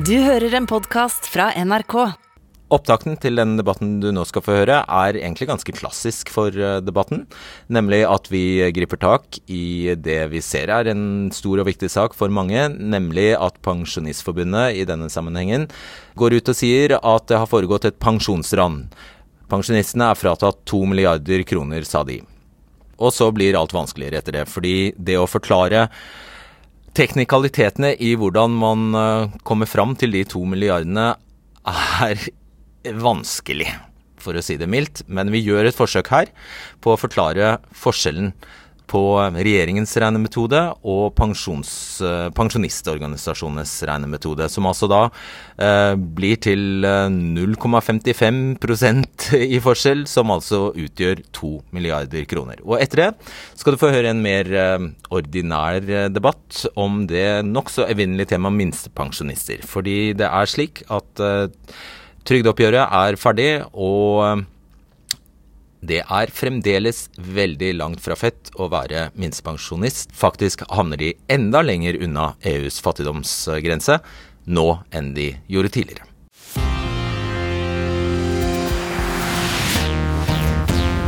Du hører en podkast fra NRK. Opptakten til den debatten du nå skal få høre, er egentlig ganske klassisk for eh, debatten. Nemlig at vi griper tak i det vi ser er en stor og viktig sak for mange. Nemlig at Pensjonistforbundet i denne sammenhengen går ut og sier at det har foregått et pensjonsran. Pensjonistene er fratatt to milliarder kroner, sa de. Og så blir alt vanskeligere etter det. Fordi det å forklare teknikalitetene i hvordan man eh, kommer fram til de to milliardene, er vanskelig, for å si det mildt. Men vi gjør et forsøk her på å forklare forskjellen på regjeringens regnemetode og pensjons, pensjonistorganisasjonenes regnemetode, som altså da eh, blir til 0,55 eh, i forskjell, som altså utgjør 2 milliarder kroner. Og etter det skal du få høre en mer eh, ordinær eh, debatt om det nokså evinnelige temaet minstepensjonister. Fordi det er slik at eh, Trygdeoppgjøret er ferdig, og det er fremdeles veldig langt fra fett å være minstepensjonist. Faktisk havner de enda lenger unna EUs fattigdomsgrense nå enn de gjorde tidligere.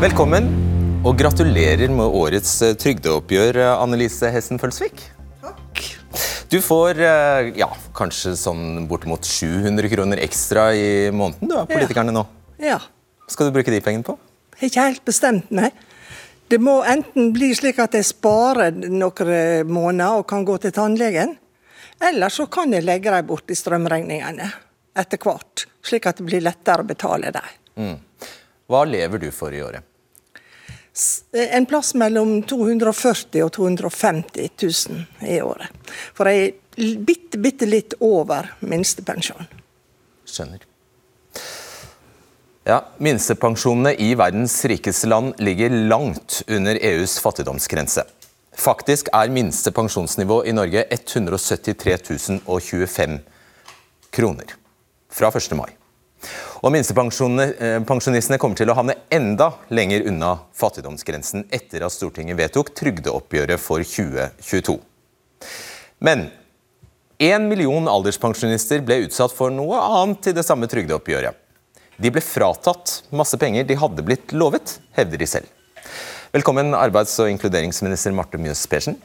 Velkommen, og gratulerer med årets eh, trygdeoppgjør, Annelise Hessen Følsvik. Takk. Du får eh, ja, kanskje sånn bortimot 700 kroner ekstra i måneden du er politikerne nå. Ja. Hva skal du bruke de pengene på? Har ikke helt bestemt meg. Det må enten bli slik at jeg sparer noen måneder og kan gå til tannlegen, eller så kan jeg legge dem bort i strømregningene etter hvert, slik at det blir lettere å betale dem. Mm. Hva lever du for i året? En plass mellom 240 og 250 000 i året. For jeg er bitte, bitte litt over minstepensjon. Skjønner. Ja, Minstepensjonene i verdens rikeste land ligger langt under EUs fattigdomsgrense. Faktisk er minste pensjonsnivå i Norge 173 025 kroner fra 1. mai. Og Minstepensjonistene kommer til å havne enda lenger unna fattigdomsgrensen etter at Stortinget vedtok trygdeoppgjøret for 2022. Men én million alderspensjonister ble utsatt for noe annet i det samme trygdeoppgjøret. De ble fratatt masse penger de hadde blitt lovet, hevder de selv. Velkommen arbeids- og inkluderingsminister Marte Mjøs Persen.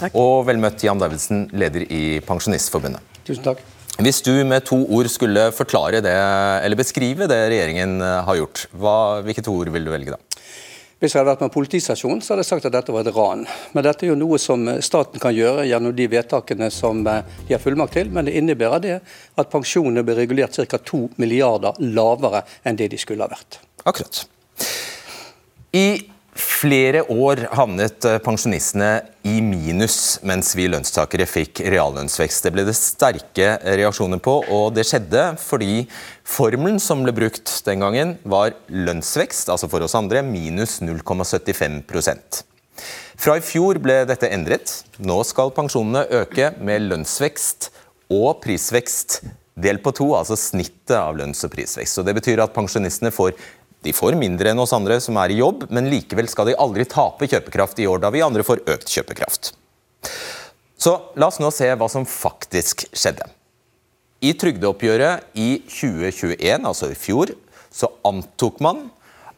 Takk. Og vel møtt Jan Davidsen, leder i Pensjonistforbundet. Tusen takk. Hvis du med to ord skulle forklare det, eller beskrive det regjeringen har gjort, hva, hvilke to ord vil du velge da? Hvis jeg hadde vært på en politistasjon, så hadde jeg sagt at dette var et ran. Men dette er jo noe som staten kan gjøre gjennom de vedtakene som eh, de har fullmakt til. Men det innebærer det at pensjonene blir regulert ca. 2 milliarder lavere enn det de skulle ha vært. Akkurat. I flere år havnet eh, pensjonistene i minus mens vi lønnstakere fikk reallønnsvekst. Det ble det sterke reaksjoner på, og det skjedde fordi formelen som ble brukt den gangen, var lønnsvekst, altså for oss andre, minus 0,75% Fra i fjor ble dette endret. Nå skal pensjonene øke med lønnsvekst og prisvekst delt på to, altså snittet av lønns- og prisvekst. Så Det betyr at pensjonistene får de får mindre enn oss andre som er i jobb, men likevel skal de aldri tape kjøpekraft i år da vi andre får økt kjøpekraft. Så la oss nå se hva som faktisk skjedde. I trygdeoppgjøret i 2021, altså i fjor, så antok man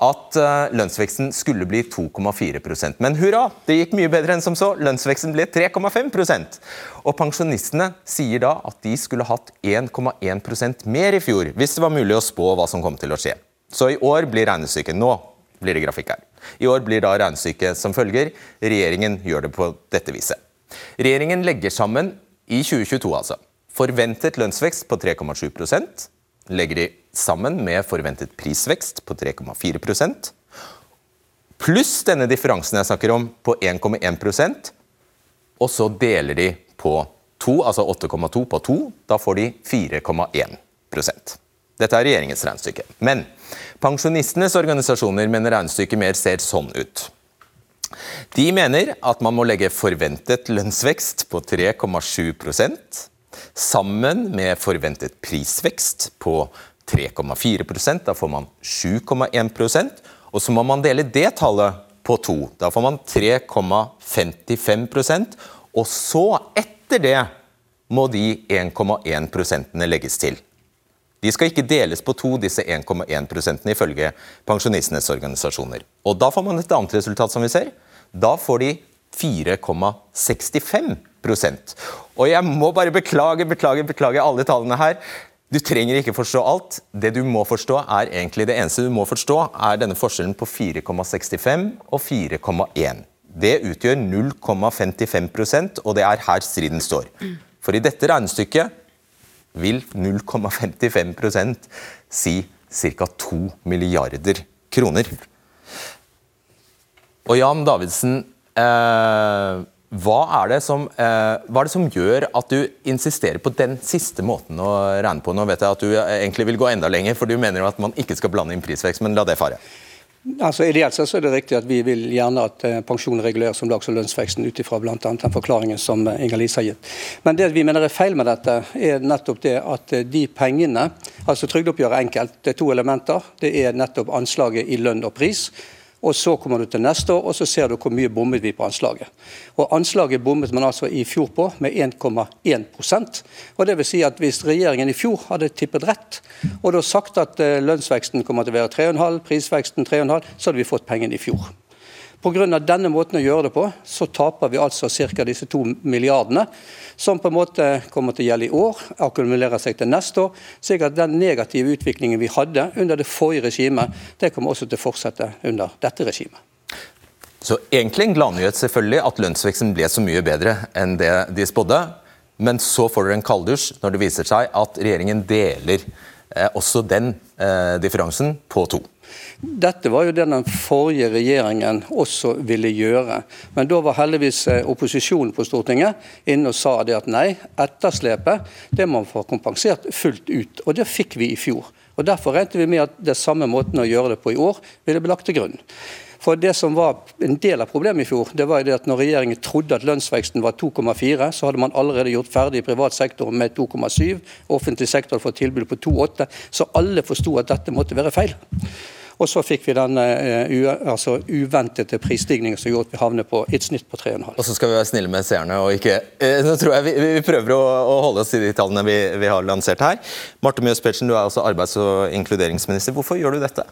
at eh, lønnsveksten skulle bli 2,4% Men hurra, det gikk mye bedre enn som så. Lønnsveksten ble 3,5% Og pensjonistene sier da at de skulle hatt 1,1% mer i fjor, hvis det var mulig å spå hva som kom til å skje. Så i år blir regnestykket Nå blir det grafikk her. I år blir da regnestykket som følger. Regjeringen gjør det på dette viset. Regjeringen legger sammen, i 2022 altså, forventet lønnsvekst på 3,7% legger de sammen med forventet prisvekst på 3,4% pluss denne differansen jeg snakker om, på 1,1% og så deler de på 2, altså 8,2 på 2. Da får de 4,1% Dette er regjeringens regnestykke. Men Pensjonistenes organisasjoner mener regnestykket mer ser sånn ut. De mener at man må legge forventet lønnsvekst på 3,7% sammen med forventet prisvekst på 3,4 Da får man 7,1 Og så må man dele det tallet på to. Da får man 3,55% Og så, etter det, må de 1,1 prosentene legges til. De skal ikke deles på to, disse 1,1 prosentene, ifølge pensjonistenes organisasjoner. Og Da får man et annet resultat, som vi ser. Da får de 4,65% Og jeg må bare beklage, beklage, beklage alle tallene her. Du trenger ikke forstå alt. Det du må forstå, er egentlig det eneste du må forstå, er denne forskjellen på 4,65 og 4,1. Det utgjør 0,55% og det er her striden står. For i dette regnestykket vil 0,55% si ca. 2 milliarder kroner. Og Jan Davidsen, eh, hva, er som, eh, hva, er det som, gjør at du insisterer på den siste måten å regne på? Nå vet jeg at du egentlig vil gå enda lenger, for du mener jo at man ikke skal blande inn prisvekst, men la det fare. Altså Ideelt sett så er det riktig at vi vil gjerne at eh, pensjonen reguleres som dags- og lønnsveksten ut ifra bl.a. den forklaringen som eh, Inger-Lise har gitt. Men det vi mener er feil med dette, er nettopp det at eh, de pengene altså Trygdeoppgjøret er enkelt. Det er to elementer. Det er nettopp anslaget i lønn og pris og Så kommer du til neste år og så ser du hvor mye bommet vi på anslaget. Og Anslaget bommet man altså i fjor på med 1,1% Og det vil si at Hvis regjeringen i fjor hadde tippet rett og da sagt at eh, lønnsveksten kommer til å være 3,5, prisveksten 3,5, så hadde vi fått pengene i fjor. Pga. denne måten å gjøre det på, så taper vi altså ca. disse to milliardene, som på en måte kommer til å gjelde i år, akkumulerer seg til neste år. slik at den negative utviklingen vi hadde under det forrige regimet, det kommer også til å fortsette under dette regimet. Så egentlig en gladnyhet selvfølgelig at lønnsveksten ble så mye bedre enn det de spådde. Men så får dere en kalddusj når det viser seg at regjeringen deler også den eh, differansen på to. Dette var jo det den forrige regjeringen også ville gjøre. Men da var heldigvis eh, opposisjonen på Stortinget inne og sa det at nei, etterslepet det må man få kompensert fullt ut. Og det fikk vi i fjor. Og Derfor regnet vi med at det samme måten å gjøre det på i år ville bli lagt til grunn. For det som var En del av problemet i fjor det var at når regjeringen trodde at lønnsveksten var 2,4, så hadde man allerede gjort ferdig privat sektor med 2,7. Offentlig sektor hadde fått tilbud på 2,8. Så alle forsto at dette måtte være feil. Og så fikk vi den uh, altså uventede prisstigningen som gjorde at vi havnet på et snitt på 3,5. Og så skal vi være snille med seerne og ikke uh, Nå tror jeg vi, vi prøver å, å, holde oss til de tallene vi, vi har lansert her. Marte Mjøs Pertsen, du er altså arbeids- og inkluderingsminister. Hvorfor gjør du dette?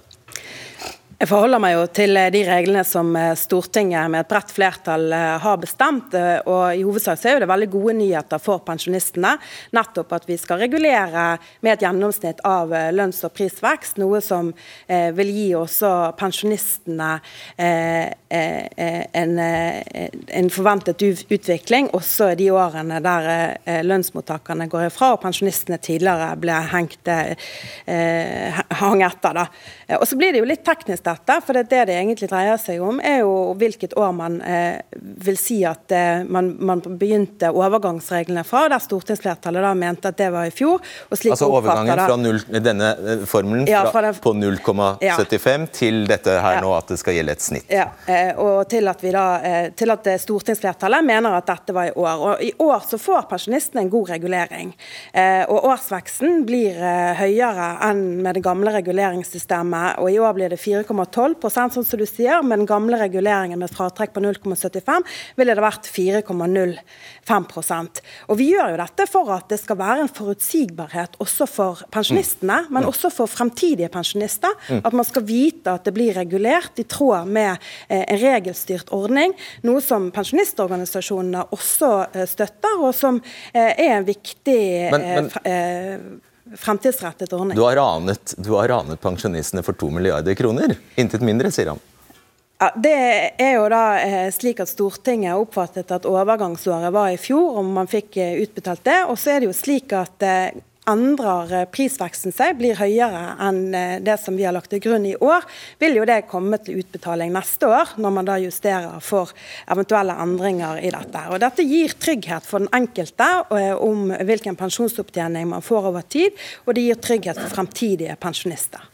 Jeg forholder meg jo til eh, de reglene som eh, Stortinget med et bredt flertall eh, har bestemt. og I hovedsak så er det veldig gode nyheter for pensjonistene. Nettopp at vi skal regulere med et gjennomsnitt av lønns- og prisvekst. Noe som vil gi også pensjonistene en, en forventet utvikling, også i de årene der lønnsmottakerne går ifra og pensjonistene tidligere ble hengt hang etter. da. Og så blir det jo litt teknisk dette, for det, det det egentlig dreier seg om, er jo hvilket år man eh, vil si at eh, man, man, begynte overgangsreglene fra, der stortingsflertallet da mente at det var i fjor. altså overgangen fra null, denne eh, formelen ja, fra, det, på 0,75 ja. til dette her ja. nå at det skal gjelde et snitt? Ja, eh, og til at, vi da, eh, til at stortingsflertallet mener at dette var i år. Og I år så får pensjonistene en god regulering. Eh, og årsveksten blir høyere enn med det gamle reguleringssystemet og i år blir det 4,12 sånn som du sier. Med den gamle reguleringen med fratrekk på 0,75 ville det vært 4,05% Og Vi gjør jo dette for at det skal være en forutsigbarhet også for pensjonistene, mm. men også for fremtidige pensjonister. Mm. At man skal vite at det blir regulert i tråd med eh, en regelstyrt ordning. Noe som pensjonistorganisasjonene også eh, støtter, og som eh, er en viktig men, men fremtidsrettet ordning. Du har, ranet, du har ranet pensjonistene for to milliarder kroner. Intet mindre, sier han. Ja, det er jo da eh, slik at Stortinget oppfattet at overgangsåret var i fjor, om man fikk eh, utbetalt det. Og så er det jo slik at eh, endrer eh, prisveksten seg, blir høyere enn eh, det som vi har lagt til grunn i år, vil jo det komme til utbetaling neste år, når man da justerer for eventuelle endringer i dette. Og Dette gir trygghet for den enkelte eh, om hvilken pensjonsopptjening man får over tid, og det gir trygghet for fremtidige pensjonister.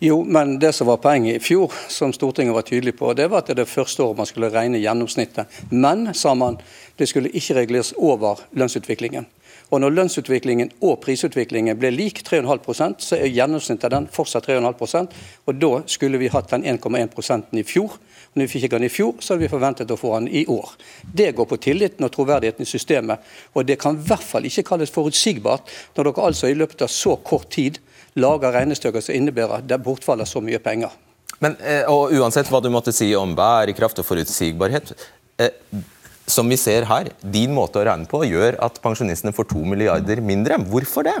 Jo, men det som var poenget i fjor, som Stortinget var tydelig på, det var at det er det første året man skulle regne gjennomsnittet. Men, sa man, det skulle ikke reguleres over lønnsutviklingen. Og Når lønnsutviklingen og prisutviklingen ble lik 3,5% så er gjennomsnittet den fortsatt 3,5% og Da skulle vi hatt den 1,1% i fjor. Når vi fikk den i fjor, så hadde vi forventet å få den i år. Det går på tilliten og troverdigheten i systemet. Og det kan i hvert fall ikke kalles forutsigbart når dere altså i løpet av så kort tid lager regnestykker som innebærer at det bortfaller så mye penger. Men, eh, og Uansett hva du måtte si om bærekraft og forutsigbarhet, eh, som vi ser her, din måte å regne på gjør at pensjonistene får to milliarder mindre. Hvorfor det?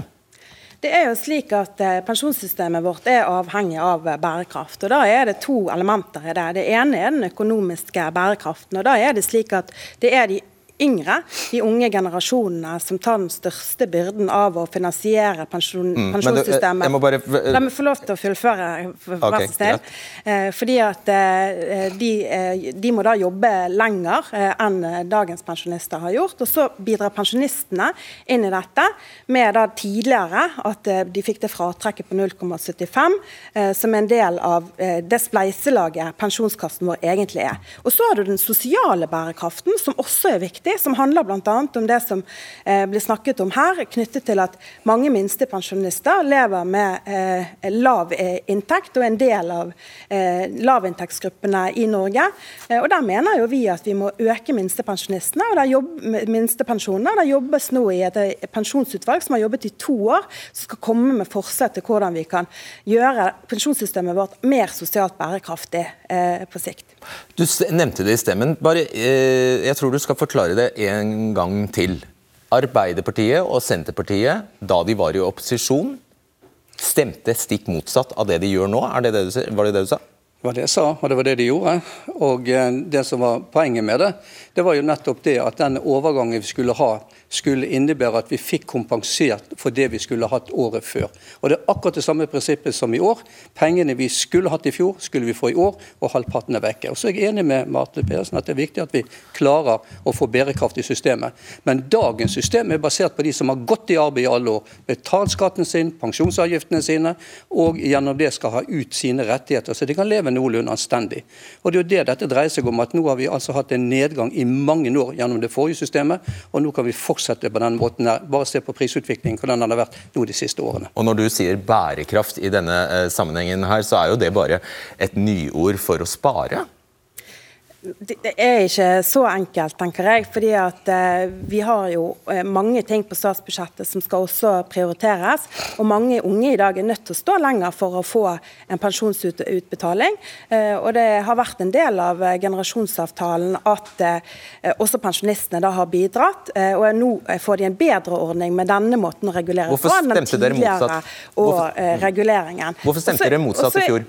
Det er jo slik at eh, Pensjonssystemet vårt er avhengig av bærekraft. og Da er det to elementer i det. Det ene er den økonomiske bærekraften. og da er det slik at det er de yngre, de unge generasjonene, som tar den største byrden av å finansiere pensjon, mm, pensjonssystemet. Du, bare... La meg få lov til å fullføre, for okay, snill. Eh, fordi at eh, de, eh, de, må da jobbe lenger enn dagens pensjonister har gjort. Og så bidrar pensjonistene inn i dette med da tidligere at de fikk det fratrekket på 0,75, som er en del av det spleiselaget pensjonskassen vår egentlig er. Og så har du den sosiale bærekraften, som også er viktig viktig, som handler bl.a. om det som eh, blir snakket om her, knyttet til at mange minstepensjonister lever med eh, lav eh, inntekt og er en del av eh, lavinntektsgruppene i Norge. Eh, og Der mener jo vi at vi må øke minstepensjonistene og der jobb, minstepensjonene. Det jobbes nå i et eh, pensjonsutvalg som har jobbet i to år, som skal komme med forslag til hvordan vi kan gjøre pensjonssystemet vårt mer sosialt bærekraftig på sikt. Du nevnte det i stemmen. Bare, jeg tror du skal forklare det en gang til. Arbeiderpartiet og Senterpartiet, da de var i opposisjon, stemte stikk motsatt av det de gjør nå. Det det du, var det det du sa? Det var det jeg sa, og det var det de gjorde. Og eh, det som var Poenget med det, det var jo nettopp det at den overgangen vi skulle ha skulle innebære at vi fikk kompensert for det vi skulle hatt året før. Og Det er akkurat det samme prinsippet som i år. Pengene vi skulle hatt i fjor, skulle vi få i år, og halvparten er vekke. Og så er jeg enig med Marte Pedersen at det er viktig at vi klarer å få bærekraft i systemet. Men dagens system er basert på de som har gått i arbeid i alle år, betalt skatten sin, pensjonsavgiftene sine, og gjennom det skal ha ut sine rettigheter, så de kan leve noenlunde anstendig. Og Det er jo det dette dreier seg om, at nå har vi altså hatt en nedgang i mange år gjennom det forrige systemet, og nå kan vi fortsette på den måten. der. Bare se på prisutviklingen, hvordan den har vært nå de siste årene. Og Når du sier bærekraft i denne eh, sammenhengen, her, så er jo det bare et nyord for å spare? Det er ikke så enkelt, tenker jeg. fordi at eh, Vi har jo eh, mange ting på statsbudsjettet som skal også prioriteres. og Mange unge i dag er nødt til å stå lenger for å få en pensjonsutbetaling. Eh, og Det har vært en del av generasjonsavtalen at også pensjonistene da har bidratt. Og Nå får de en bedre ordning med denne måten å regulere Hvorfor på dere motsatt? og reguleringen. Hvorfor stemte dere motsatt i fjor?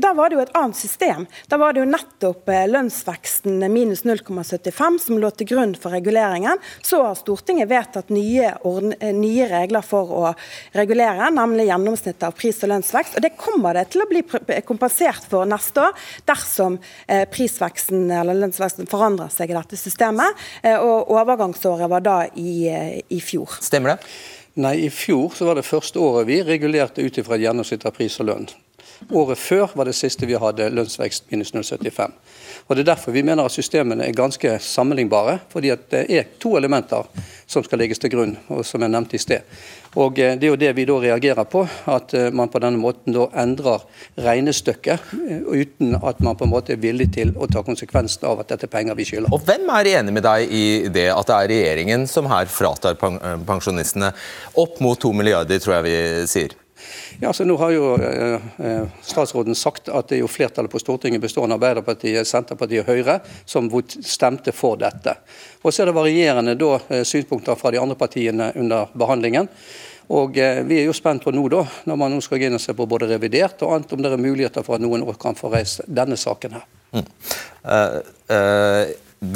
Da var det jo et annet system. Da var det jo nettopp lønnsveksten minus 0,75 som lå til grunn for reguleringen, så har Stortinget vedtatt nye, eh, nye, regler for å regulere, nemlig gjennomsnittet av pris- og lønnsvekst. og Det kommer det til å bli kompensert for neste år dersom eh, prisveksten eller lønnsveksten forandrer seg i dette systemet. og Overgangsåret var da i, i fjor. Stemmer det? Nei, I fjor så var det første året vi regulerte ut fra et gjennomsnitt av pris og lønn. Året før var det siste vi hadde lønnsvekst minus 0,75. Og Det er derfor vi mener at systemene er ganske sammenlignbare. fordi at det er to elementer som skal legges til grunn, og som jeg nevnte i sted. Og eh, Det er jo det vi da reagerer på, at eh, man på denne måten da endrer regnestykket eh, uten at man på en måte er villig til å ta konsekvensen av at dette er penger vi skylder. Og Hvem er enig med deg i det at det er regjeringen som her fratar pensjonistene opp mot to milliarder, tror jeg vi sier? Ja, så nå har jo eh, eh, statsråden sagt at det er jo flertallet på Stortinget bestående av Arbeiderpartiet, Senterpartiet og Høyre som stemte for dette. Og Så er det varierende da, eh, synspunkter fra de andre partiene under behandlingen. Og Vi er jo spent på nå, da, når man nå skal gå inn og se på både revidert og annet, om det er muligheter for at noen år kan få reist denne saken her. Mm. Uh, uh,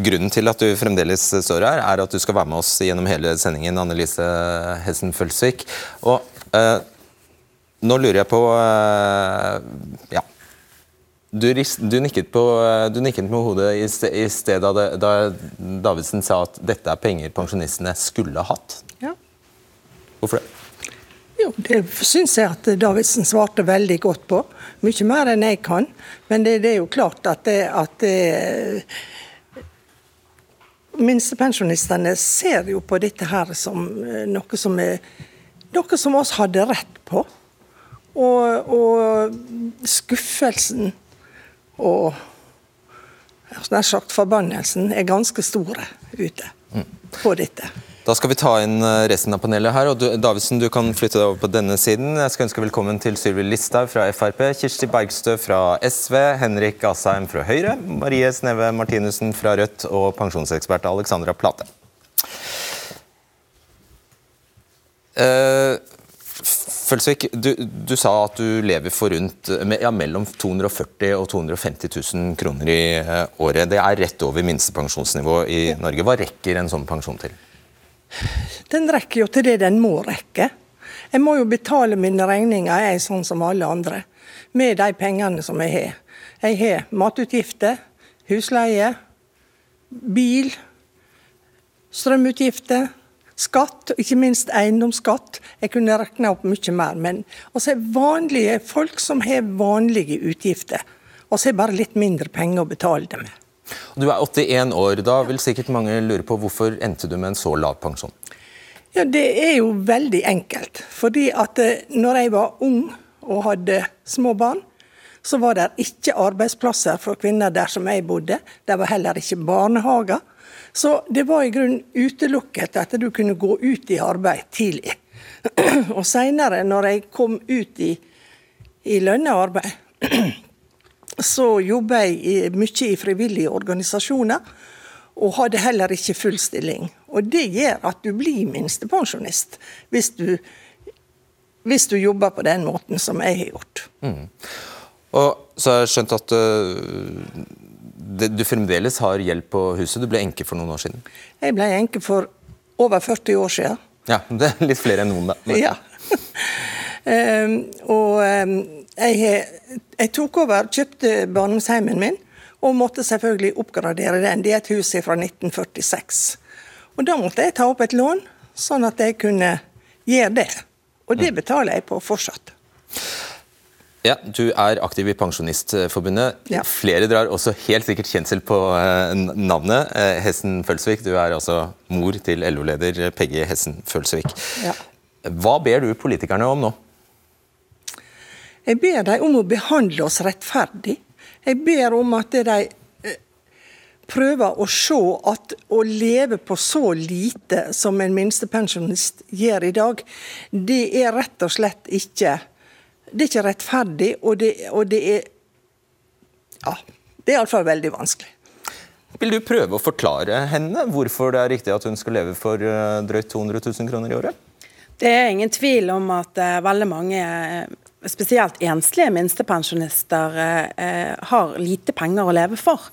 grunnen til at du fremdeles står her, er at du skal være med oss gjennom hele sendingen, Annelise Hessen Følsvik. Og, uh, nå lurer jeg på eh, Ja. Du, du, nikket på, du, nikket med hodet i sted, i sted da, da, Davidsen sa at dette er penger pensjonistene skulle hatt. Ja. Hvorfor det? Jo, Det syns jeg at Davidsen svarte veldig godt på. Mye mer enn jeg kan. Men det, det er jo klart at, det, at det, minstepensjonistene ser jo på dette her som eh, noe som er noe som oss hadde rett på. Og, og skuffelsen og nær sagt forbannelsen er ganske store ute på dette. Da skal vi ta inn eh, resten av panelet her. og du, Davidsen, du kan flytte deg over på denne siden. Jeg skal ønske velkommen til Sylvi Listhaug fra Frp, Kirsti Bergstø fra SV, Henrik Asheim fra Høyre, Marie Sneve Martinussen fra Rødt og pensjonsekspert Alexandra Plate. Uh, Følsvik, du, du, sa at du lever for rundt ja, mellom 240 og 250 000 kroner i uh, året. Det er rett over minstepensjonsnivå i Norge. Hva rekker en sånn pensjon til? Den rekker jo til det den må rekke. Jeg må jo betale mine regninger, jeg sånn som alle andre, med de pengene som jeg har. Jeg har matutgifter, husleie, bil, strømutgifter, skatt, ikke minst eiendomsskatt. Jeg kunne regna opp mye mer. Men altså vanlige folk som har vanlige utgifter. Vi har er bare litt mindre penger å betale det med. Du er 81 år. Da vil sikkert mange lure på hvorfor endte du med en så lav pensjon? Ja, Det er jo veldig enkelt. Fordi at eh, når jeg var ung og hadde små barn, så var det ikke arbeidsplasser for kvinner der som jeg bodde. Det var heller ikke barnehager. Så det var i grunnen utelukket at du kunne gå ut i arbeid tidlig. Og seinere, når jeg kom ut i, i lønna arbeid, så jobba jeg mye i frivillige organisasjoner, og hadde heller ikke full stilling. Og det gjør at du blir minstepensjonist, hvis du, hvis du jobber på den måten som jeg har gjort. Mm. Og så har jeg skjønt at uh, du fremdeles har gjeld på huset. Du ble enke for noen år siden? Jeg ble enke for over 40 år siden. Ja, Det er litt flere enn noen, da. Ja. um, og um, jeg, jeg, tok over, kjøpte barndomsheimen min, og måtte selvfølgelig oppgradere den. Det er et hus fra 1946. Og Da måtte jeg ta opp et lån, sånn at jeg kunne gjøre det. Og det betaler jeg på fortsatt. Ja, Du er aktiv i Pensjonistforbundet. Ja. Flere drar også helt sikkert kjensel på eh, navnet. Eh, Hessen Følsvik, du er altså mor til LO-leder Peggy Hessen Følsvik. Ja. Hva ber du politikerne om nå? Jeg ber dem om å behandle oss rettferdig. Jeg ber om at de eh, prøver å se at å leve på så lite som en minstepensjonist gjør i dag, det er rett og slett ikke Det er ikke rettferdig, og det, og det er Ja. Det er iallfall veldig vanskelig. Vil du prøve å forklare henne hvorfor det er riktig at hun skal leve for eh, drøyt 200 000 kroner i året? Det er ingen tvil om at uh, veldig mange spesielt enslige minstepensjonister eh, har lite penger å leve for.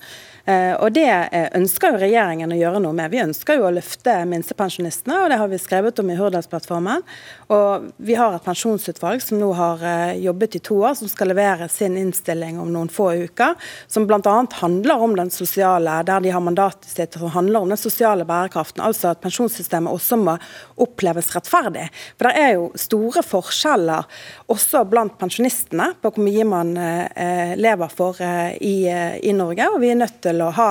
Eh, og Det eh, ønsker jo regjeringen å gjøre noe med. Vi ønsker jo å løfte minstepensjonistene, og det har vi skrevet om i Hurdalsplattformen. Og Vi har et pensjonsutvalg som nå har eh, jobbet i to år, som skal levere sin innstilling om noen få uker. Som bl.a. handler om den sosiale, der de har mandatet sitt, som handler om den sosiale bærekraften. Altså at pensjonssystemet også må oppleves rettferdig. For det er jo store forskjeller også blant pensjonistene på hvor mye man lever for i, i Norge. og vi er nødt til til å ha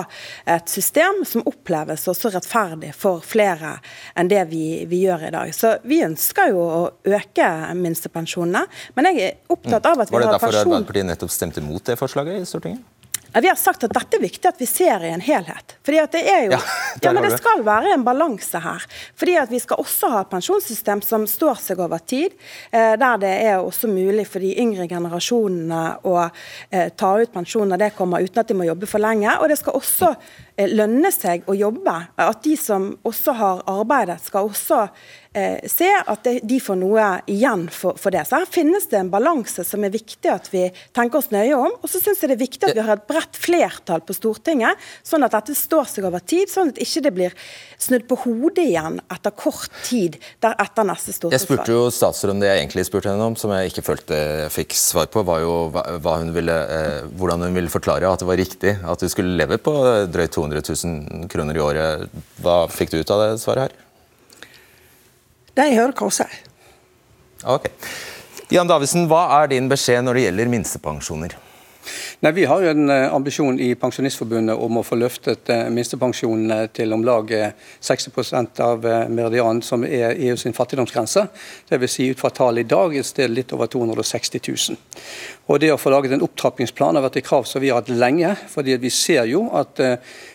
et system som oppleves også rettferdig for flere enn det vi, vi gjør i dag. Så Vi ønsker jo å øke minstepensjonene, men jeg er opptatt av at vi har pensjon... Var det derfor Arbeiderpartiet nettopp stemte mot det forslaget i Stortinget? Vi har sagt at dette er viktig at vi ser i en helhet. Fordi at det er jo, ja, ja men det skal være en balanse her. Fordi at Vi skal også ha et pensjonssystem som står seg over tid. Eh, der det er også mulig for de yngre generasjonene å eh, ta ut pensjon når det kommer uten at de må jobbe for lenge. Og det skal også eh, lønne seg å jobbe. At de som også har arbeidet, skal også se at de får noe igjen for, for, det. Så Her finnes det en balanse som er viktig at vi tenker oss nøye om. Og så syns jeg det er viktig at vi har et bredt flertall på Stortinget, sånn at dette står seg over tid. Sånn at ikke det blir snudd på hodet igjen etter kort tid der etter neste stortingsvalg. Jeg spurte jo statsråden det jeg egentlig spurte henne om, som jeg ikke følte jeg fikk svar på, var jo hva hun ville, eh, hvordan hun ville forklare at det var riktig at du skulle leve på drøyt 200 000 kroner i året. Hva fikk du ut av det svaret her? De hører hva hun sier. Ok. Jan Davidsen, hva er din beskjed når det gjelder minstepensjoner? Nei, Vi har jo en eh, ambisjon i Pensjonistforbundet om å få løftet eh, minstepensjonene til om lag 60% av meridianen, som er EU sin fattigdomsgrense. Dvs. Si ut fra tallet i dag et sted litt over 260 000. Og Det å få laget en opptrappingsplan har vært et krav som vi har hatt lenge. fordi vi ser jo at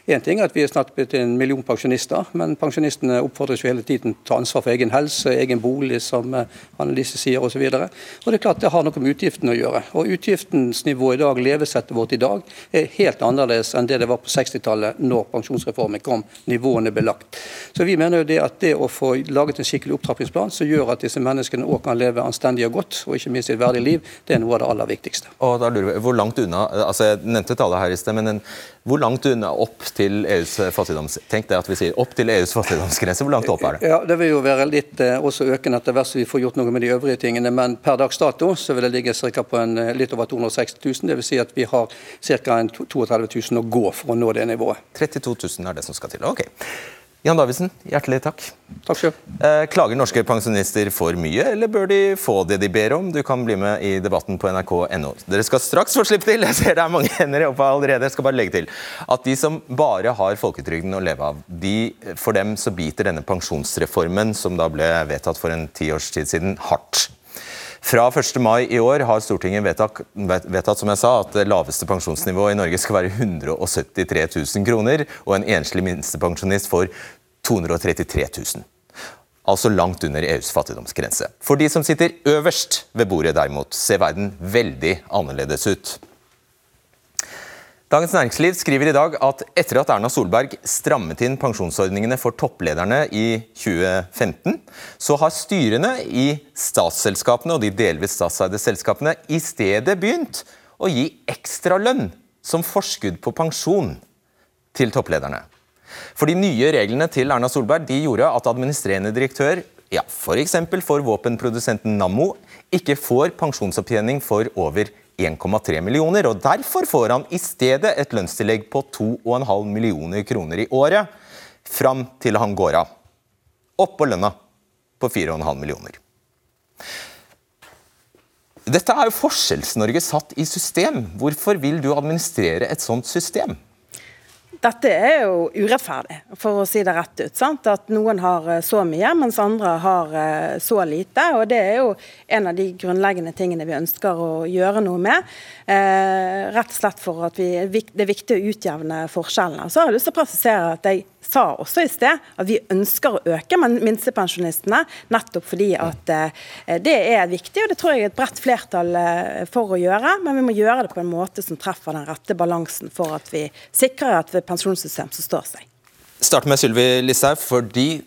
en ting er at Vi er snart blitt en million pensjonister, men pensjonistene oppfordres jo hele tiden til å ta ansvar for egen helse, egen bolig, som Annelise sier osv. Det er klart det har noe med utgiftene å gjøre. Og Utgiftensnivået i dag, levesettet vårt i dag, er helt annerledes enn det det var på 60-tallet, når pensjonsreformen kom, nivåene ble lagt. Så vi mener jo det at det å få laget en skikkelig opptrappingsplan som gjør at disse menneskene òg kan leve anstendig og godt, og ikke minst et verdig liv, det er noe av det aller viktigste. Og da lurer vi, hvor langt unna, altså Jeg nevnte tallet her i sted, men en, hvor langt unna opp til EUs fattigdomsgrense. Tenk deg at vi sier opp til EUs fattigdomsgrense. Hvor langt opp er det? Ja, Det vil jo være litt eh, også økende etter hvert som vi får gjort noe med de øvrige tingene. Men per dags dato så vil det ligge cirka på en, eh, litt over 260 000. Dvs. Si at vi har ca. 32 000 å gå for å nå det nivået. 32 000 er det som skal til. Ok. Jan Davidsen, hjertelig takk. Takk selv. Eh, klager norske pensjonister for mye, eller bør de få det de ber om? Du kan bli med i debatten på nrk.no. Dere skal straks få slippe til, jeg ser det er mange hender oppe allerede. Jeg skal bare legge til at de som bare har folketrygden å leve av, de, for dem så biter denne pensjonsreformen, som da ble vedtatt for en tiårstid tid siden, hardt. Fra 1. mai i år har Stortinget vedtatt, vedtatt som jeg sa, at det laveste pensjonsnivået i Norge skal være 173 000 kroner, og en enslig minstepensjonist får 233 000. Altså langt under EUs fattigdomsgrense. For de som sitter øverst ved bordet derimot, ser verden veldig annerledes ut. Dagens Næringsliv skriver i dag at etter at Erna Solberg strammet inn pensjonsordningene for topplederne i 2015, så har styrene i statsselskapene og de delvis statseide selskapene i stedet begynt å gi ekstra lønn som forskudd på pensjon til topplederne. For De nye reglene til Erna Solberg de gjorde at administrerende direktør ja, f.eks. For, for våpenprodusenten Nammo ikke får pensjonsopptjening for over 1,3 millioner, og Derfor får han i stedet et lønnstillegg på 2,5 millioner kroner i året fram til han går av. Oppå lønna på 4,5 millioner. Dette er jo Forskjells-Norge satt i system. Hvorfor vil du administrere et sånt system? Dette er jo urettferdig, for å si det rett ut. Sant? At noen har eh, så mye, mens andre har eh, så lite. og Det er jo en av de grunnleggende tingene vi ønsker å gjøre noe med. Eh, rett og slett for at vi, det er viktig å utjevne forskjellene. Så har jeg lyst til å presisere at jeg sa også i sted at vi ønsker å øke minstepensjonistene, nettopp fordi at eh, det er viktig, og det tror jeg er et bredt flertall eh, for å gjøre. Men vi må gjøre det på en måte som treffer den rette balansen for at vi sikrer at et pensjonssystem som står seg. Start med Sylvi Listhaug, fordi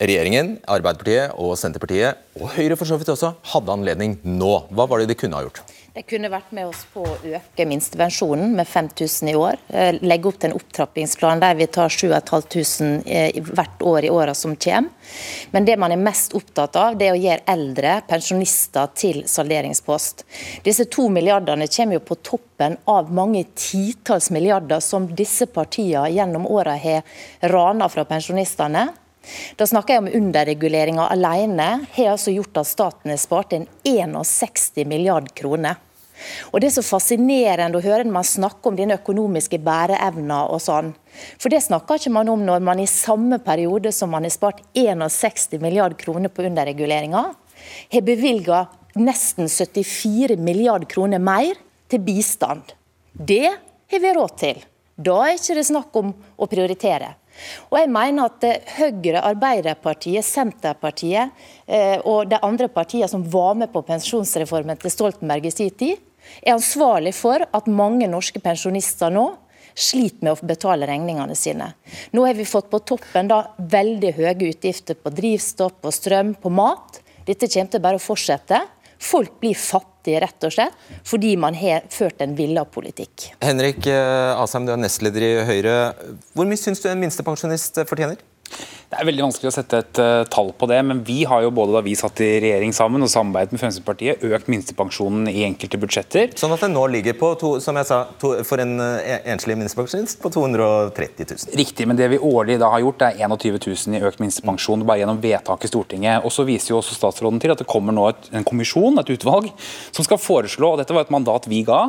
regjeringen, Arbeiderpartiet og Senterpartiet, og Høyre for så vidt også, hadde anledning nå. Hva var det de kunne ha gjort? De kunne vært med oss på å øke minstepensjonen med 5000 i år. Eh, legge opp til en opptrappingsplan der vi tar 7500 eh, hvert år i åra som kommer. Men det man er mest opptatt av, det er å gjøre eldre pensjonister til salderingspost. Disse to milliardene kommer jo på toppen av mange titalls milliarder som disse partiene gjennom åra har rana fra pensjonistene. Da snakker jeg om underreguleringa alene har altså gjort at staten har spart inn 61 milliard kroner. Og Det er så fascinerende å høre når man snakker om den økonomiske bæreevna og sånn. For det snakker ikke man om når man i samme periode som man har spart 61 milliard kroner på underreguleringa, har bevilga nesten 74 milliard kroner mer til bistand. Det har vi råd til. Da er ikke det snakk om å prioritere. Og jeg mener at Høyre, Arbeiderpartiet, Senterpartiet eh, og de andre partiene som var med på pensjonsreformen til Stoltenberg i sin tid, er ansvarlig for at mange norske pensjonister nå sliter med å betale regningene sine. Nå har vi fått på toppen da veldig høye utgifter på drivstoff, på strøm, på mat. Dette kommer til bare å fortsette. Folk blir fattige, rett og slett, fordi man har ført en villa politikk. Henrik eh, Asheim, du er nestleder i Høyre. Hvor mye syns du en minstepensjonist fortjener? Det er veldig vanskelig å sette et uh, tall på det, men vi har jo både da vi satt i regjering sammen og samarbeidet med Fremskrittspartiet, økt minstepensjonen i enkelte budsjetter. Sånn at den nå ligger på, to, som jeg sa, to, for en uh, enslig minstepensjonist på 230 000. Riktig, men det vi årlig da har gjort, er 21 000 i økt minstepensjon bare gjennom vedtak i Stortinget. Og så viser jo også statsråden til at det kommer nå et, en kommisjon, et utvalg, som skal foreslå, og dette var et mandat vi ga,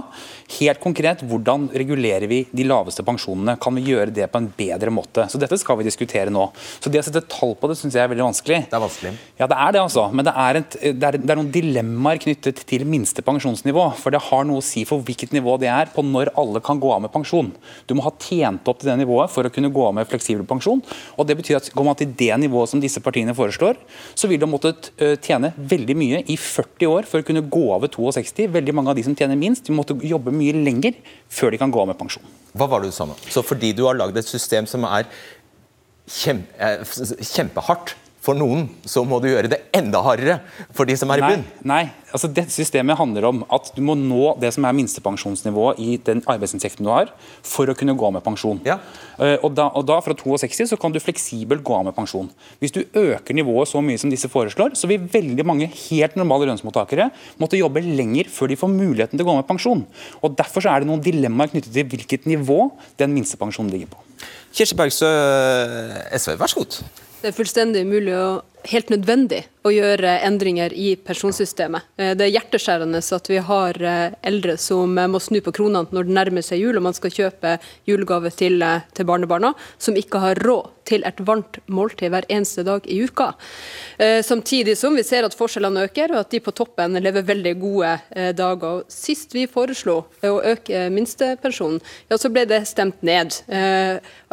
helt konkret hvordan regulerer vi de laveste pensjonene? Kan vi gjøre det på en bedre måte? Så dette skal vi diskutere nå. Så det å sette tall på det syns jeg er veldig vanskelig. Det er vanskelig. Ja, det er det, altså. Men det er, et, det, er, det er, noen dilemmaer knyttet til minste pensjonsnivå. For det har noe å si for hvilket nivå det er på når alle kan gå av med pensjon. Du må ha tjent opp til det nivået for å kunne gå av med fleksibel pensjon. Og det betyr at går man til det nivået som disse partiene foreslår, så vil du ha måttet tjene veldig mye i 40 år for å kunne gå av ved 62. Veldig mange av de som tjener minst, de måtte jobbe mye lenger før de kan gå av med pensjon. Hva var det du sa nå? Så fordi du har lagd et system som er kjempehardt for noen, så må du gjøre det enda hardere for de som er i bunn. Nei, nei. Altså, dette systemet handler om at du må nå det som er minstepensjonsnivået i den arbeidsinntekten du har, for å kunne gå av med pensjon. Ja. Uh, og, da, og, da, fra 62 så kan du fleksibelt gå av med pensjon. Hvis du øker nivået så mye som disse foreslår, så vil veldig mange helt normale lønnsmottakere måtte jobbe lenger før de får muligheten til å gå av med pensjon. Og Derfor så er det noen dilemmaer knyttet til hvilket nivå den minstepensjonen ligger på. Kirsti Bergstø, SV, vær så god. Det er fullstendig umulig og helt nødvendig å gjøre endringer i pensjonssystemet. Eh, det er hjerteskjærende at vi har eh, eldre som må snu på kronene når det nærmer seg jul og man skal kjøpe julegave til, eh, til barnebarna, som ikke har råd til et varmt måltid hver eneste dag i uka. Samtidig som vi ser at forskjellene øker, og at de på toppen lever veldig gode dager. Sist vi foreslo å øke minstepensjonen, ja, så ble det stemt ned.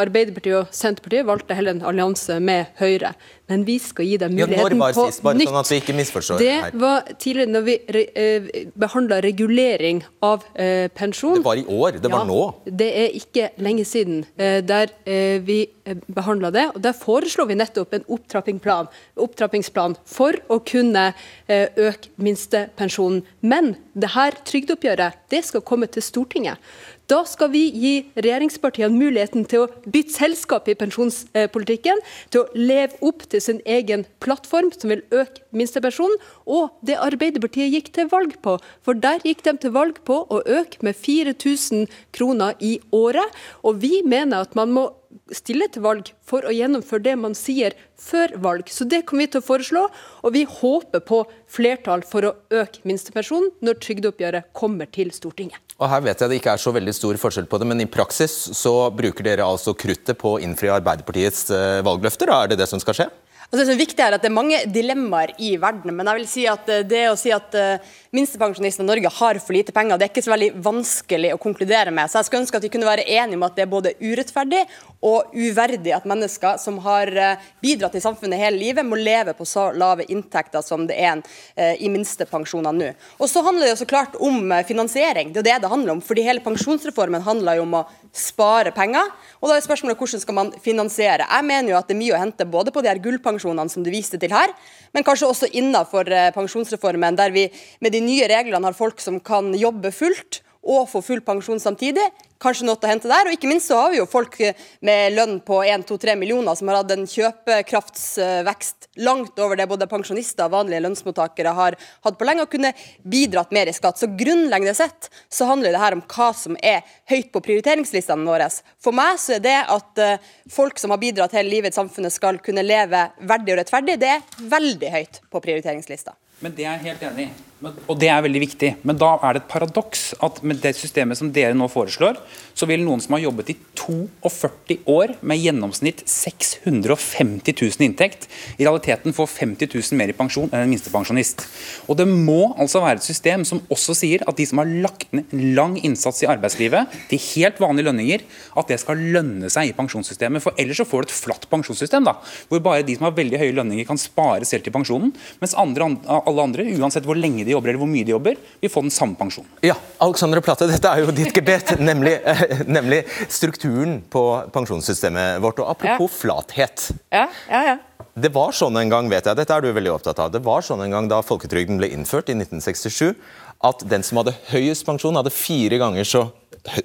Arbeiderpartiet og Senterpartiet valgte heller en allianse med Høyre. Men vi skal gi dem muligheten ja, på sist, bare nytt. Sånn at vi ikke misforstår det her. var tidligere når vi re, eh, behandla regulering av eh, pensjon. Det var i år, det var ja, nå. Det er ikke lenge siden eh, der eh, vi eh, behandla det. og Der foreslår vi nettopp en opptrappingsplan, opptrappingsplan for å kunne eh, øke minstepensjonen. Men det her trygdeoppgjøret det skal komme til Stortinget. Da skal vi gi regjeringspartiene muligheten til å bytte selskap i pensjonspolitikken, til å leve opp til sin egen plattform, som vil øke minstepensjonen, og det Arbeiderpartiet gikk til valg på. For der gikk de til valg på å øke med 4000 kroner i året. Og vi mener at man må stille til valg for å gjennomføre det man sier før valg. Så Det kommer vi til å foreslå, og vi håper på flertall for å øke minstepensjonen når trygdeoppgjøret kommer til Stortinget. Og her vet jeg det ikke er så veldig stor forskjell på det, men i praksis så bruker dere altså kruttet på å innfri Arbeiderpartiets valgløfter, valgløfter? Er det det som skal skje? Altså, det som er at det er mange dilemmaer i verden, men jeg vil si at eh, det å si at uh, minstepensjonistene i Norge har for lite penger, det er ikke så veldig vanskelig å konkludere med. Så jeg skulle ønske at vi kunne være enige om at det er både urettferdig og uverdig at mennesker som har uh, bidratt i samfunnet hele livet, må leve på så lave inntekter som det er i minstepensjonene nå. Og så handler det så klart om finansiering. Det er det det handler om. fordi hele pensjonsreformen handler jo om å spare penger. Og da er spørsmålet hvordan skal man finansiere. Jeg mener jo at det er mye å hente både på de her gullpensjonene som du viste til her, men kanskje også innenfor eh, pensjonsreformen, der vi med de nye reglene har folk som kan jobbe fullt og få full pensjon samtidig, kanskje noe å hente der. Og ikke minst så har vi jo folk med lønn på 1-2-3 millioner som har hatt en kjøpekraftsvekst langt over det både pensjonister og vanlige lønnsmottakere har hatt på lenge, og kunne bidratt mer i skatt. Så grunnleggende sett så handler det her om hva som er høyt på prioriteringslistene våre. For meg så er det at eh, folk som har bidratt hele livet i samfunnet skal kunne leve verdig og rettferdig, det er veldig høyt på prioriteringslista. Men det er jeg helt enig i. Og det er veldig viktig. Men da er det et paradoks at med det systemet som dere nå foreslår, så vil noen som har jobbet i 42 år med gjennomsnitt 650 000 inntekt, i realiteten få 50 000 mer i pensjon enn en minstepensjonist. Og det må altså være et system som også sier at de som har lagt ned lang innsats i arbeidslivet, til helt vanlige lønninger, at det skal lønne seg i pensjonssystemet. For ellers så får du et flatt pensjonssystem, da, hvor bare de som har veldig høye lønninger kan spare selv til pensjonen, mens andre, alle andre, uansett hvor lenge de jobber eller hvor mye de jobber, vil få den samme pensjonen. Ja, Alexander Platte, dette er jo ditt gebet, nemlig, eh, nemlig, strukturen på pensjonssystemet vårt. Og apropos ja. flathet. Ja, ja, ja. Det var sånn en gang, vet jeg, dette er du veldig opptatt av, det var sånn en gang da folketrygden ble innført i 1967, at den som hadde høyest pensjon, hadde fire ganger så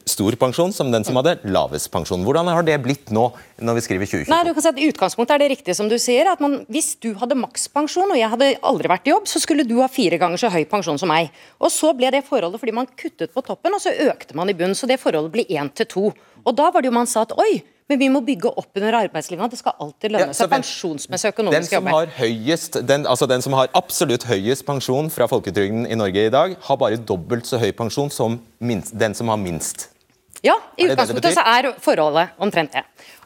stor pensjon som den som hadde lavest pensjon. Hvordan har det blitt nå, når vi skriver 2022? Nei, du kan si at I utgangspunktet er det riktig som du sier, at man, hvis du hadde makspensjon og jeg hadde aldri vært i jobb, så skulle du ha fire ganger så høy pensjon som meg. Og Så ble det forholdet fordi man kuttet på toppen, og så økte man i bunnen. Så det forholdet ble én til to. Og da var det jo man sa at oi, men vi må bygge opp under arbeidslivet. Det skal alltid lønne Ja, seg pensjonsmessig økonomisk jobb. som, har høyest, den, altså den som har absolutt høyest pensjon fra folketrygden i Norge i dag, har bare dobbelt så høy pensjon som minst, den som har minst. Ja, i utgangspunktet så er forholdet omtrent det.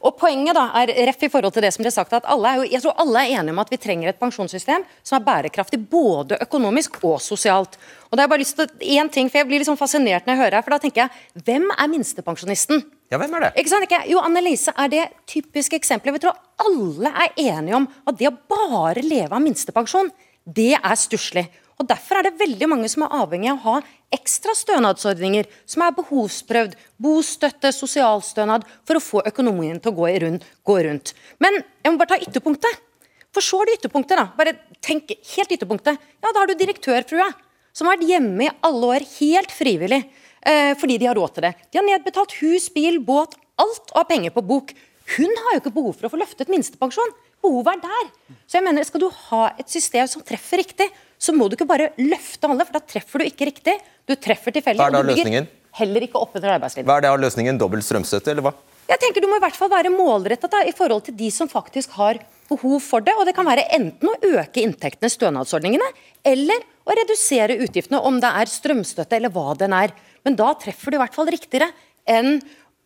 Og Poenget da er ref i forhold til det som ble sagt, at alle er jo, jeg tror alle er enige om at vi trenger et pensjonssystem som er bærekraftig både økonomisk og sosialt. Og det er bare lyst til en ting, for Jeg blir liksom fascinert når jeg hører her, for da tenker jeg hvem er minstepensjonisten? Ja, hvem er det? Ikke sant? Ikke? Jo, Annelise er det typiske eksempelet. Vi tror alle er enige om at det å bare leve av minstepensjon, det er stusslig. Og Derfor er det veldig mange som er avhengig av å ha ekstra stønadsordninger, som er behovsprøvd, bostøtte, sosialstønad, for å få økonomien til å gå, rundt, gå rundt. Men jeg må bare ta ytterpunktet. For så er det ytterpunktet, da. Bare tenk helt ytterpunktet. Ja, da har du direktørfrua, som har vært hjemme i alle år helt frivillig. Eh, fordi de har råd til det. De har nedbetalt hus, bil, båt, alt og har penger på bok. Hun har jo ikke behov for å få løftet minstepensjon. Behovet er der. Så jeg mener, Skal du ha et system som treffer riktig, så må du ikke bare løfte alle, for da treffer du ikke riktig. Du treffer tilfeldig. Hva er da løsningen? Heller ikke oppunder arbeidslivet. Hva er av løsningen? Dobbelt strømstøtte, eller hva? Jeg tenker Du må i hvert fall være målrettet da, i forhold til de som faktisk har behov for det. og Det kan være enten å øke inntektene, stønadsordningene, eller å redusere utgiftene, om det er strømstøtte eller hva den er. Men da treffer du i hvert fall riktigere enn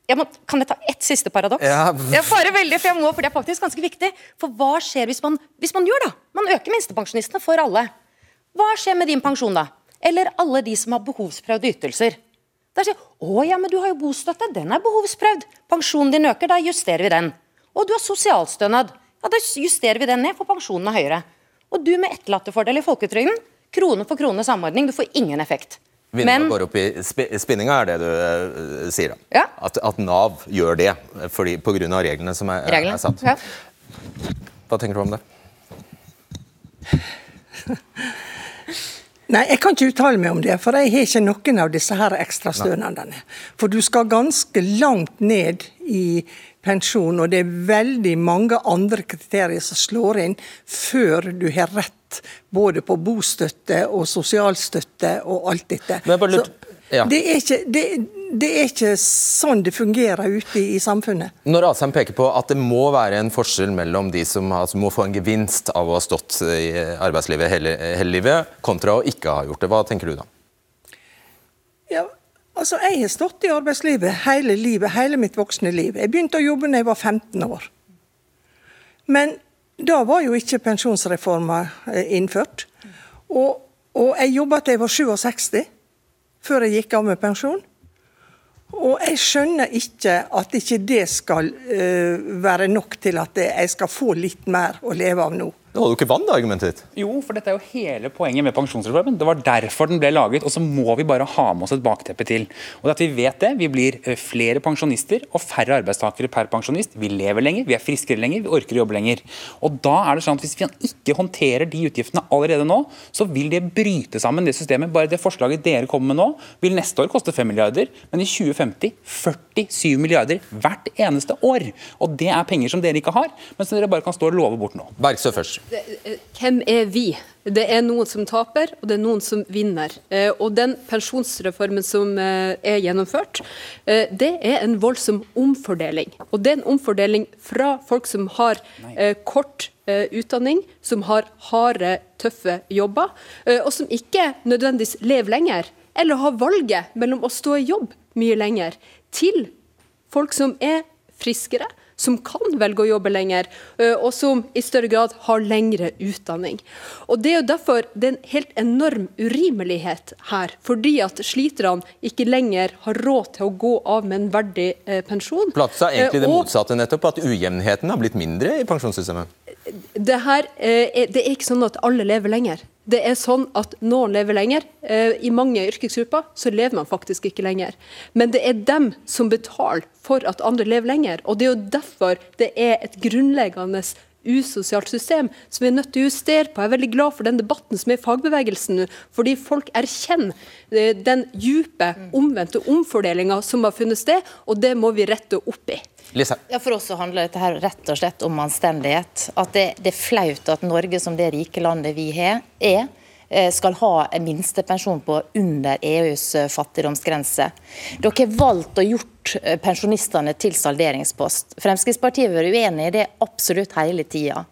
jeg må, kan jeg ta ett siste paradoks? Ja. Jeg farer veldig, for jeg må, for det er faktisk ganske viktig. For hva skjer hvis man, hvis man gjør da? Man øker minstepensjonistene for alle. Hva skjer med din pensjon da? Eller alle de som har behovsprøvde ytelser? Der sier å ja, men du har jo bostøtte, den er behovsprøvd. Pensjonen din øker, da justerer vi den. Og du har sosialstønad, ja da justerer vi den ned, for pensjonen er høyere. Og du med etterlattefordel i folketrygden, krone for krone samordning, du får ingen effekt. Vinninga går opp i sp spinninga, er det du uh, sier da? Ja. At, at Nav gjør det fordi, på grunn av reglene som er, er satt. ja. Hva tenker du om det? Nei, jeg kan ikke uttale meg om det, for jeg har ikke noen av disse her ekstra stønadene. For du skal ganske langt ned i pensjon, og det er veldig mange andre kriterier som slår inn før du har rett både på bostøtte og sosialstøtte og alt dette. Lurte- ja. det, er ikke, det, det er ikke sånn det fungerer ute i, i samfunnet. Når Asheim peker på at det må være en forskjell mellom de som altså, må få en gevinst av å ha stått i arbeidslivet hele, hele livet, kontra å ikke ha gjort det, hva tenker du da? Ja, altså Jeg har stått i arbeidslivet hele livet, hele mitt voksne liv. Jeg begynte å jobbe da jeg var 15 år. Men da var jo ikke pensjonsreforma eh, innført. Og, og jeg jobba til jeg var 67, før jeg gikk av med pensjon. Og jeg skjønner ikke at ikke det skal uh, være nok til at jeg skal få litt mer å leve av nå. Det holder jo ikke vann, da, argumentet ditt. Jo, for dette er jo hele poenget med pensjonsreformen. Det var derfor den ble laget, og så må vi bare ha med oss et bakteppe til. Og det at Vi vet det, vi blir eh, flere pensjonister og færre arbeidstakere per pensjonist. Vi lever lenger, vi er friskere lenger, vi orker å jobbe lenger. Og da er det sånn at Hvis vi ikke håndterer de utgiftene allerede nå, så vil det bryte sammen det systemet. Bare det forslaget dere kommer med nå, vil neste år koste 5 milliarder, men i 2050 47 milliarder hvert eneste år. Og Det er penger som dere ikke har, men som dere bare kan stå og love bort nå. Bergstø først. Hvem er vi? Det er noen som taper, og det er noen som vinner. Eh, Og den pensjonsreformen som eh, er gjennomført, eh, det er en voldsom omfordeling. Og det er en omfordeling fra folk som har eh, kort eh, utdanning, som har harde, tøffe jobber, eh, og som ikke nødvendigvis lever lenger, eller har valget mellom å stå i jobb mye lenger, til folk som er friskere, som kan velge å jobbe lenger, og som i større grad har lengre utdanning. Og Det er jo derfor det er en helt enorm urimelighet her, fordi at sliterne ikke lenger har råd til å gå av med en verdig eh, pensjon. Platsa egentlig det Eh, og- motsatte nettopp, at ujevnheten har blitt mindre i pensjonssystemet. det, her, eh, er, det er ikke sånn at alle lever lenger. Det er sånn at noen lever lenger. Eh, I mange yrkesgrupper så lever man faktisk ikke lenger. Men det er dem som betaler for at andre lever lenger. Og det er jo derfor det er et grunnleggende usosialt system som vi er nødt til å justere på. Jeg er veldig glad for den debatten som er i fagbevegelsen nå, fordi folk erkjenner eh, den dype, omvendte omfordelinga som har funnet sted, og det må vi rette opp i. Ja, For oss så handler dette her rett og slett om anstendighet. At det, det er flaut at Norge, som det rike landet vi har, er, eh, skal ha en minstepensjon på under EUs eh, fattigdomsgrense. Dere har valgt å gjort eh, pensjonistene til salderingspost. Fremskrittspartiet har vært uenig i det absolutt hele tida.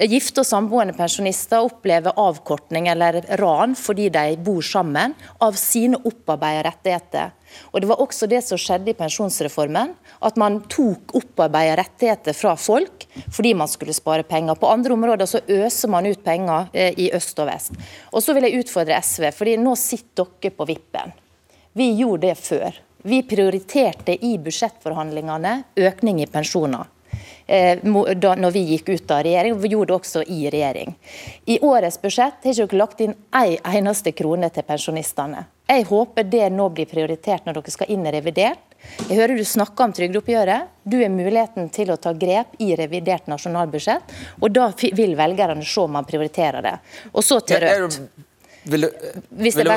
Gifte og samboende pensjonister opplever avkortning eller ran fordi de bor sammen, av sine opparbeidede rettigheter. Og Det var også det som skjedde i pensjonsreformen. At man tok opparbeidede rettigheter fra folk fordi man skulle spare penger. På andre områder så øser man ut penger eh, i øst og vest. Og så vil jeg utfordre SV, fordi nå sitter dere på vippen. Vi gjorde det før. Vi prioriterte i budsjettforhandlingene økning i pensjoner da når vi gikk ut av regjering. Vi gjorde det også i regjering. I årets budsjett har ikke lagt inn ei eneste krone til pensjonistene. Jeg håper det nå blir prioritert når dere skal inn i revidert. Jeg hører du snakker om trygdeoppgjøret. Du har muligheten til å ta grep i revidert nasjonalbudsjett, og da vil velgerne se om man prioriterer det. Og så til Rødt. Vil du, vil du,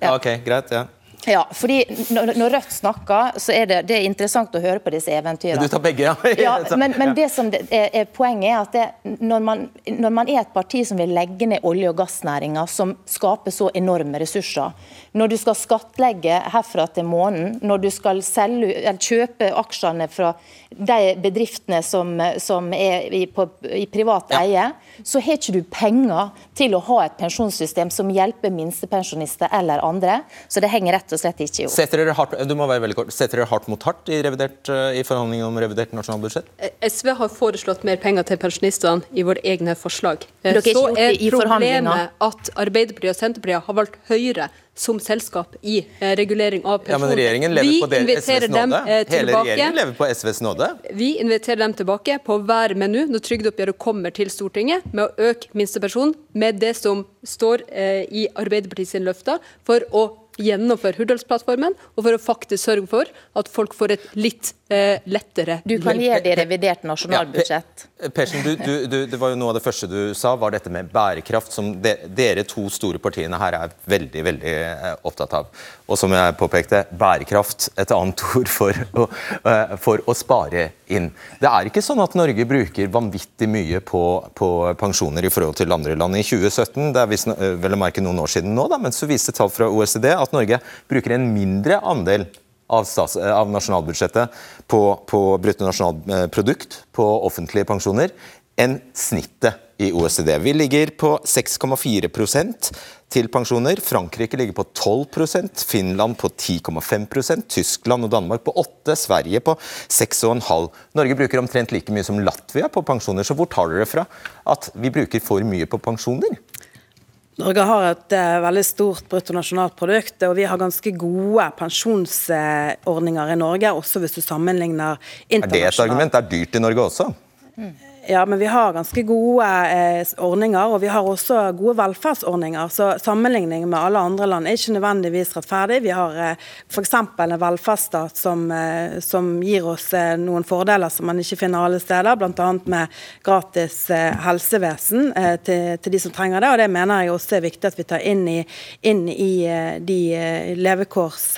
ja. Ok, greit. ja. Ja, fordi når, Rødt snakker, så er det, det er interessant å høre på disse eventyrene. Du tar begge, ja. Ja, men, men det som er, er poenget er at det, når, man, når man er et parti som vil legge ned olje- og gassnæringa, som skaper så enorme ressurser, når du skal skattlegge herfra til månen, når du skal selge, eller kjøpe aksjene fra de bedriftene som, som er i, på, i privat eie, så har ikke du penger til å ha et pensjonssystem som hjelper minstepensjonister eller andre. Så det henger rett og slett ikke hop. Setter dere hardt, du må være veldig kort. Setter dere hardt mot hardt i, revidert, eh, i forhandlingene om revidert nasjonalbudsjett? Eh, SV har foreslått mer penger til pensjonistene i våre egne forslag. Eh, Så er problemet at Arbeiderpartiet og Senterpartiet har valgt Høyre som selskap i eh, regulering av Ja, men regjeringen lever Vi på det, inviterer SVs dem nåde. eh, Hele regjeringen lever på SVs nåde. Vi inviterer dem tilbake på hver menu når trygdeoppgjøret kommer til Stortinget, med å øke minstepensjonen med det som står eh, i Arbeiderpartiets løfter, for å gjennomføre Hurdalsplattformen, og for å faktisk sørge for at folk får et litt eh, lettere Du kan gjøre det i revidert nasjonalbudsjett. Persen, du, du, du, det var jo Noe av det første du sa, var dette med bærekraft, som de, dere to store partiene her er veldig veldig eh, opptatt av. Og som jeg påpekte, bærekraft, et annet ord for å, eh, for å spare inn. Det er ikke sånn at Norge bruker vanvittig mye på, på pensjoner i forhold til andre land. I 2017, det er visst, eh, vel å merke noen år siden nå, da, men så viste tall fra OECD at Norge bruker en mindre andel av, stats, eh, av nasjonalbudsjettet på, på bruttonasjonalprodukt på offentlige pensjoner enn snittet i OECD. Vi ligger på 6,4% til pensjoner. Frankrike ligger på 12% Finland på 10,5% Tyskland og Danmark på 8 Sverige på 6,5 Norge bruker omtrent like mye som Latvia på pensjoner. Så hvor tar dere fra at vi bruker for mye på pensjoner? Norge har et eh, veldig stort bruttonasjonalprodukt, og vi har ganske gode pensjonsordninger i Norge, også hvis du sammenligner internasjonalt. Er det et argument? Det er dyrt i Norge også. Ja, men vi har ganske gode eh, ordninger, og vi har også gode velferdsordninger. Så sammenligning med alle andre land er ikke nødvendigvis rettferdig. Vi har eh, f.eks. en velferdsstat som, eh, som gir oss eh, noen fordeler som man ikke finner alle steder, bl.a. med gratis eh, helsevesen eh, til, til de som trenger det. og Det mener jeg også er viktig at vi tar inn i, inn i de levekårs,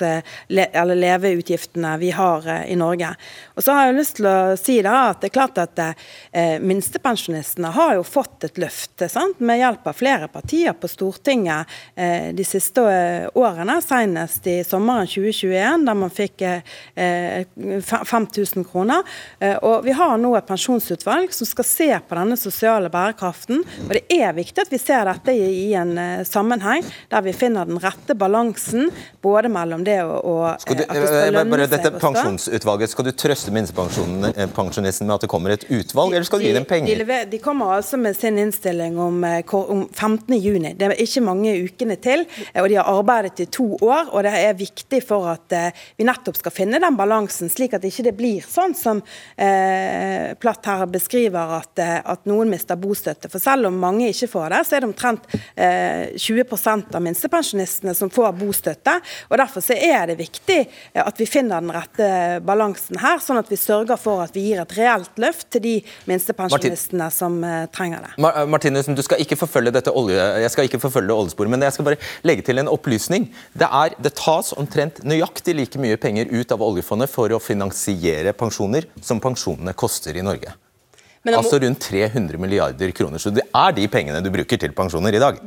le, eller leveutgiftene vi har i Norge. Og så har jeg lyst til å si da at det er klart at eh, minstepensjonistene har jo fått et løft sant? med hjelp av flere partier på Stortinget eh, de siste eh, årene, senest i sommeren 2021, der man fikk eh, 5000 kroner. Eh, og Vi har nå et pensjonsutvalg som skal se på denne sosiale bærekraften. og Det er viktig at vi ser dette i, i en sammenheng, der vi finner den rette balansen både mellom det og, at det skal lønne seg dette å stå. pensjonsutvalget, skal du trøste minstepensjonisten med at det kommer et utvalg, eller skal du gi dem De, penger? lever, de kommer altså med sin innstilling om, eh, om 15. juni. Det er ikke mange ukene til. eh, og De har arbeidet i to år. og Det er viktig for at eh, vi nettopp skal finne den balansen, slik at ikke det blir sånn som eh, Platt her beskriver, at, at noen mister bostøtte. For selv om mange ikke får det, så er det omtrent eh, 20% av minstepensjonistene som får bostøtte. og Derfor så er det viktig at vi finner den rette balansen her, sånn at vi sørger for at vi gir et reelt løft til de minstepensjonistene minstepensjonistene som uh, trenger det. Mar Martinussen, du skal ikke forfølge dette olje, jeg skal ikke forfølge oljesporet, men jeg skal bare legge til en opplysning. Det, er, det tas omtrent nøyaktig like mye penger ut av oljefondet for å finansiere pensjoner som pensjonene koster i Norge. Må- Altså rundt 300 milliarder kroner. Så det er de pengene du bruker til pensjoner i dag.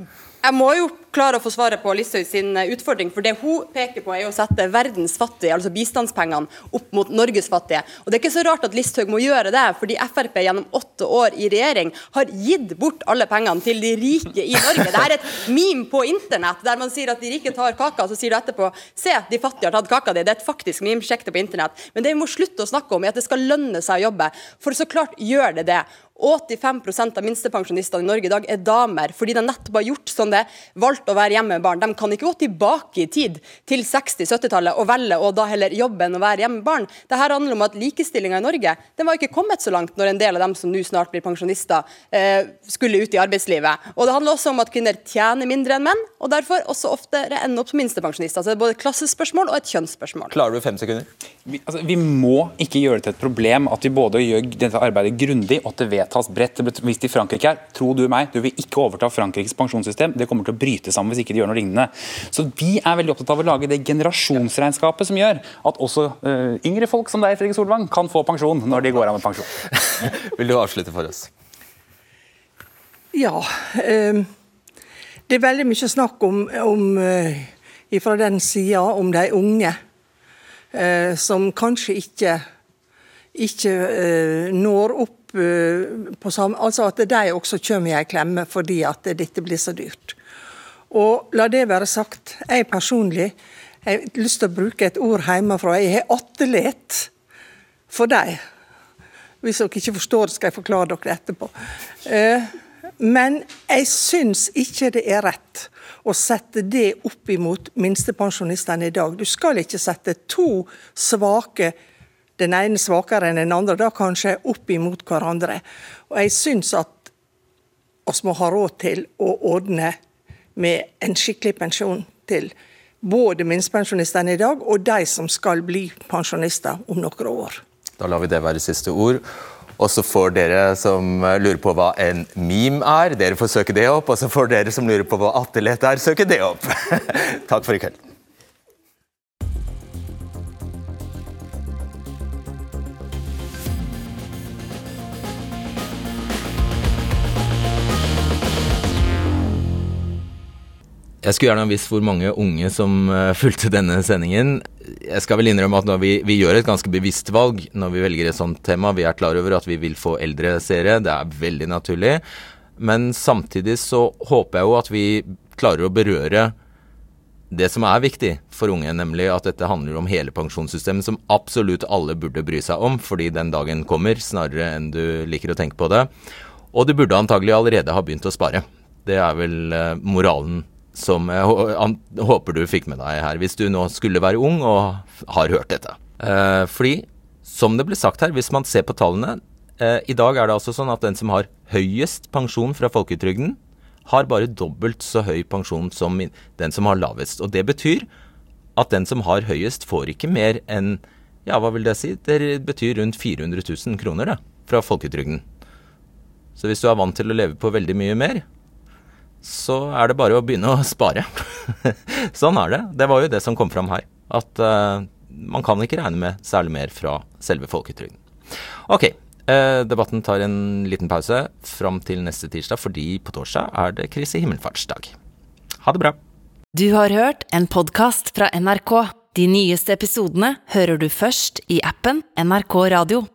Jeg må jo klare å få svaret på Listhaug sin eh, utfordring, for det hun peker på er å sette verdens fattige, altså bistandspengene, opp mot Norges fattige. Og Det er ikke så rart at Listhaug må gjøre det, fordi Frp gjennom åtte år i regjering har gitt bort alle pengene til de rike i Norge. Det er et meme på internett der man sier at de rike tar kaka, så sier du etterpå se, de fattige har tatt kaka di. Det er et faktisk meme, sjekk på internett. Men det vi må slutte å snakke om, er at det skal lønne seg å jobbe. For så klart gjør det det. 85% av minstepensjonistene i Norge i dag er damer, fordi de nettopp har gjort sånn det, valgt å være hjemme med barn. De kan ikke gå tilbake i tid, til 60-70-tallet, og velge å da heller jobbe enn å være hjemme med barn. Dette handler om at likestillinga i Norge den var ikke kommet så langt når en del av dem som nå snart blir pensjonister, eh, skulle ut i arbeidslivet. Og Det handler også om at kvinner tjener mindre enn menn, og derfor også oftere ender opp som minstepensjonister. Så det er både et klassespørsmål og et kjønnsspørsmål. Klarer du fem sekunder? Vi, altså, vi må ikke gjøre det til et problem at vi både gjør dette arbeidet grundig og at det vedtas bredt. Det ble vist i Frankrike her. Tro du meg, du vil ikke overta Frankrikes pensjonssystem. Det kommer til å bryte sammen hvis ikke de gjør noe lignende. Så vi er veldig opptatt av å lage det generasjonsregnskapet som gjør at også uh, yngre folk som deg, Fredrik Solvang, kan få pensjon når de går av med pensjon. Vil du avslutte for oss? Ja. Um, det er veldig mye snakk om, om uh, fra den sida om de unge, uh, som kanskje ikke, ikke uh, når opp eh, på samme Altså at de også kommer i en klemme fordi at dette blir så dyrt. Og la det være sagt, jeg personlig jeg har lyst til å bruke et ord hjemmefra. Jeg har attelet for dem. Hvis dere ikke forstår det, skal jeg forklare dere etterpå. Eh, Men jeg syns ikke det er rett å sette det opp imot minstepensjonistene i dag. Du skal ikke sette to svake, den ene svakere enn den andre, da kanskje opp imot hverandre. Og jeg syns at oss må ha råd til å ordne med en skikkelig pensjon til både minstepensjonistene i dag og de som skal bli pensjonister om noen år. Da lar vi det være siste ord. Og så får dere som lurer på hva en meme er, dere får søke det opp. Og så får dere som lurer på hva attelett er, søke det opp. Takk for i kveld. Jeg skulle gjerne ha visst hvor mange unge som uh, fulgte denne sendingen. Jeg skal vel innrømme at vi, vi, gjør et ganske bevisst valg når vi velger et sånt tema. Vi er klar over at vi vil få eldre seere, det er veldig naturlig. Men samtidig så håper jeg jo at vi klarer å berøre det som er viktig for unge, nemlig at dette handler om hele pensjonssystemet, som absolutt alle burde bry seg om, fordi den dagen kommer, snarere enn du liker å tenke på det. Og du burde antagelig allerede ha begynt å spare. Det er vel uh, moralen som jeg håper du fikk med deg her, hvis du nå skulle være ung og har hørt dette. Eh, fordi, som det ble sagt her, hvis man ser på tallene eh, I dag er det altså sånn at den som har høyest pensjon fra folketrygden, har bare dobbelt så høy pensjon som den som har lavest. Og det betyr at den som har høyest, får ikke mer enn ja, hva vil det si? Det betyr rundt 400 000 kroner da, fra folketrygden. Så hvis du er vant til å leve på veldig mye mer, så er det bare å begynne å spare. sånn er det. Det var jo det som kom fram her. At uh, man kan ikke regne med særlig mer fra selve folketrygden. Ok, uh, debatten tar en liten pause fram til neste tirsdag, fordi på torsdag er det Kristi himmelfartsdag. Ha det bra. Du har hørt en podkast fra NRK. De nyeste episodene hører du først i appen NRK Radio.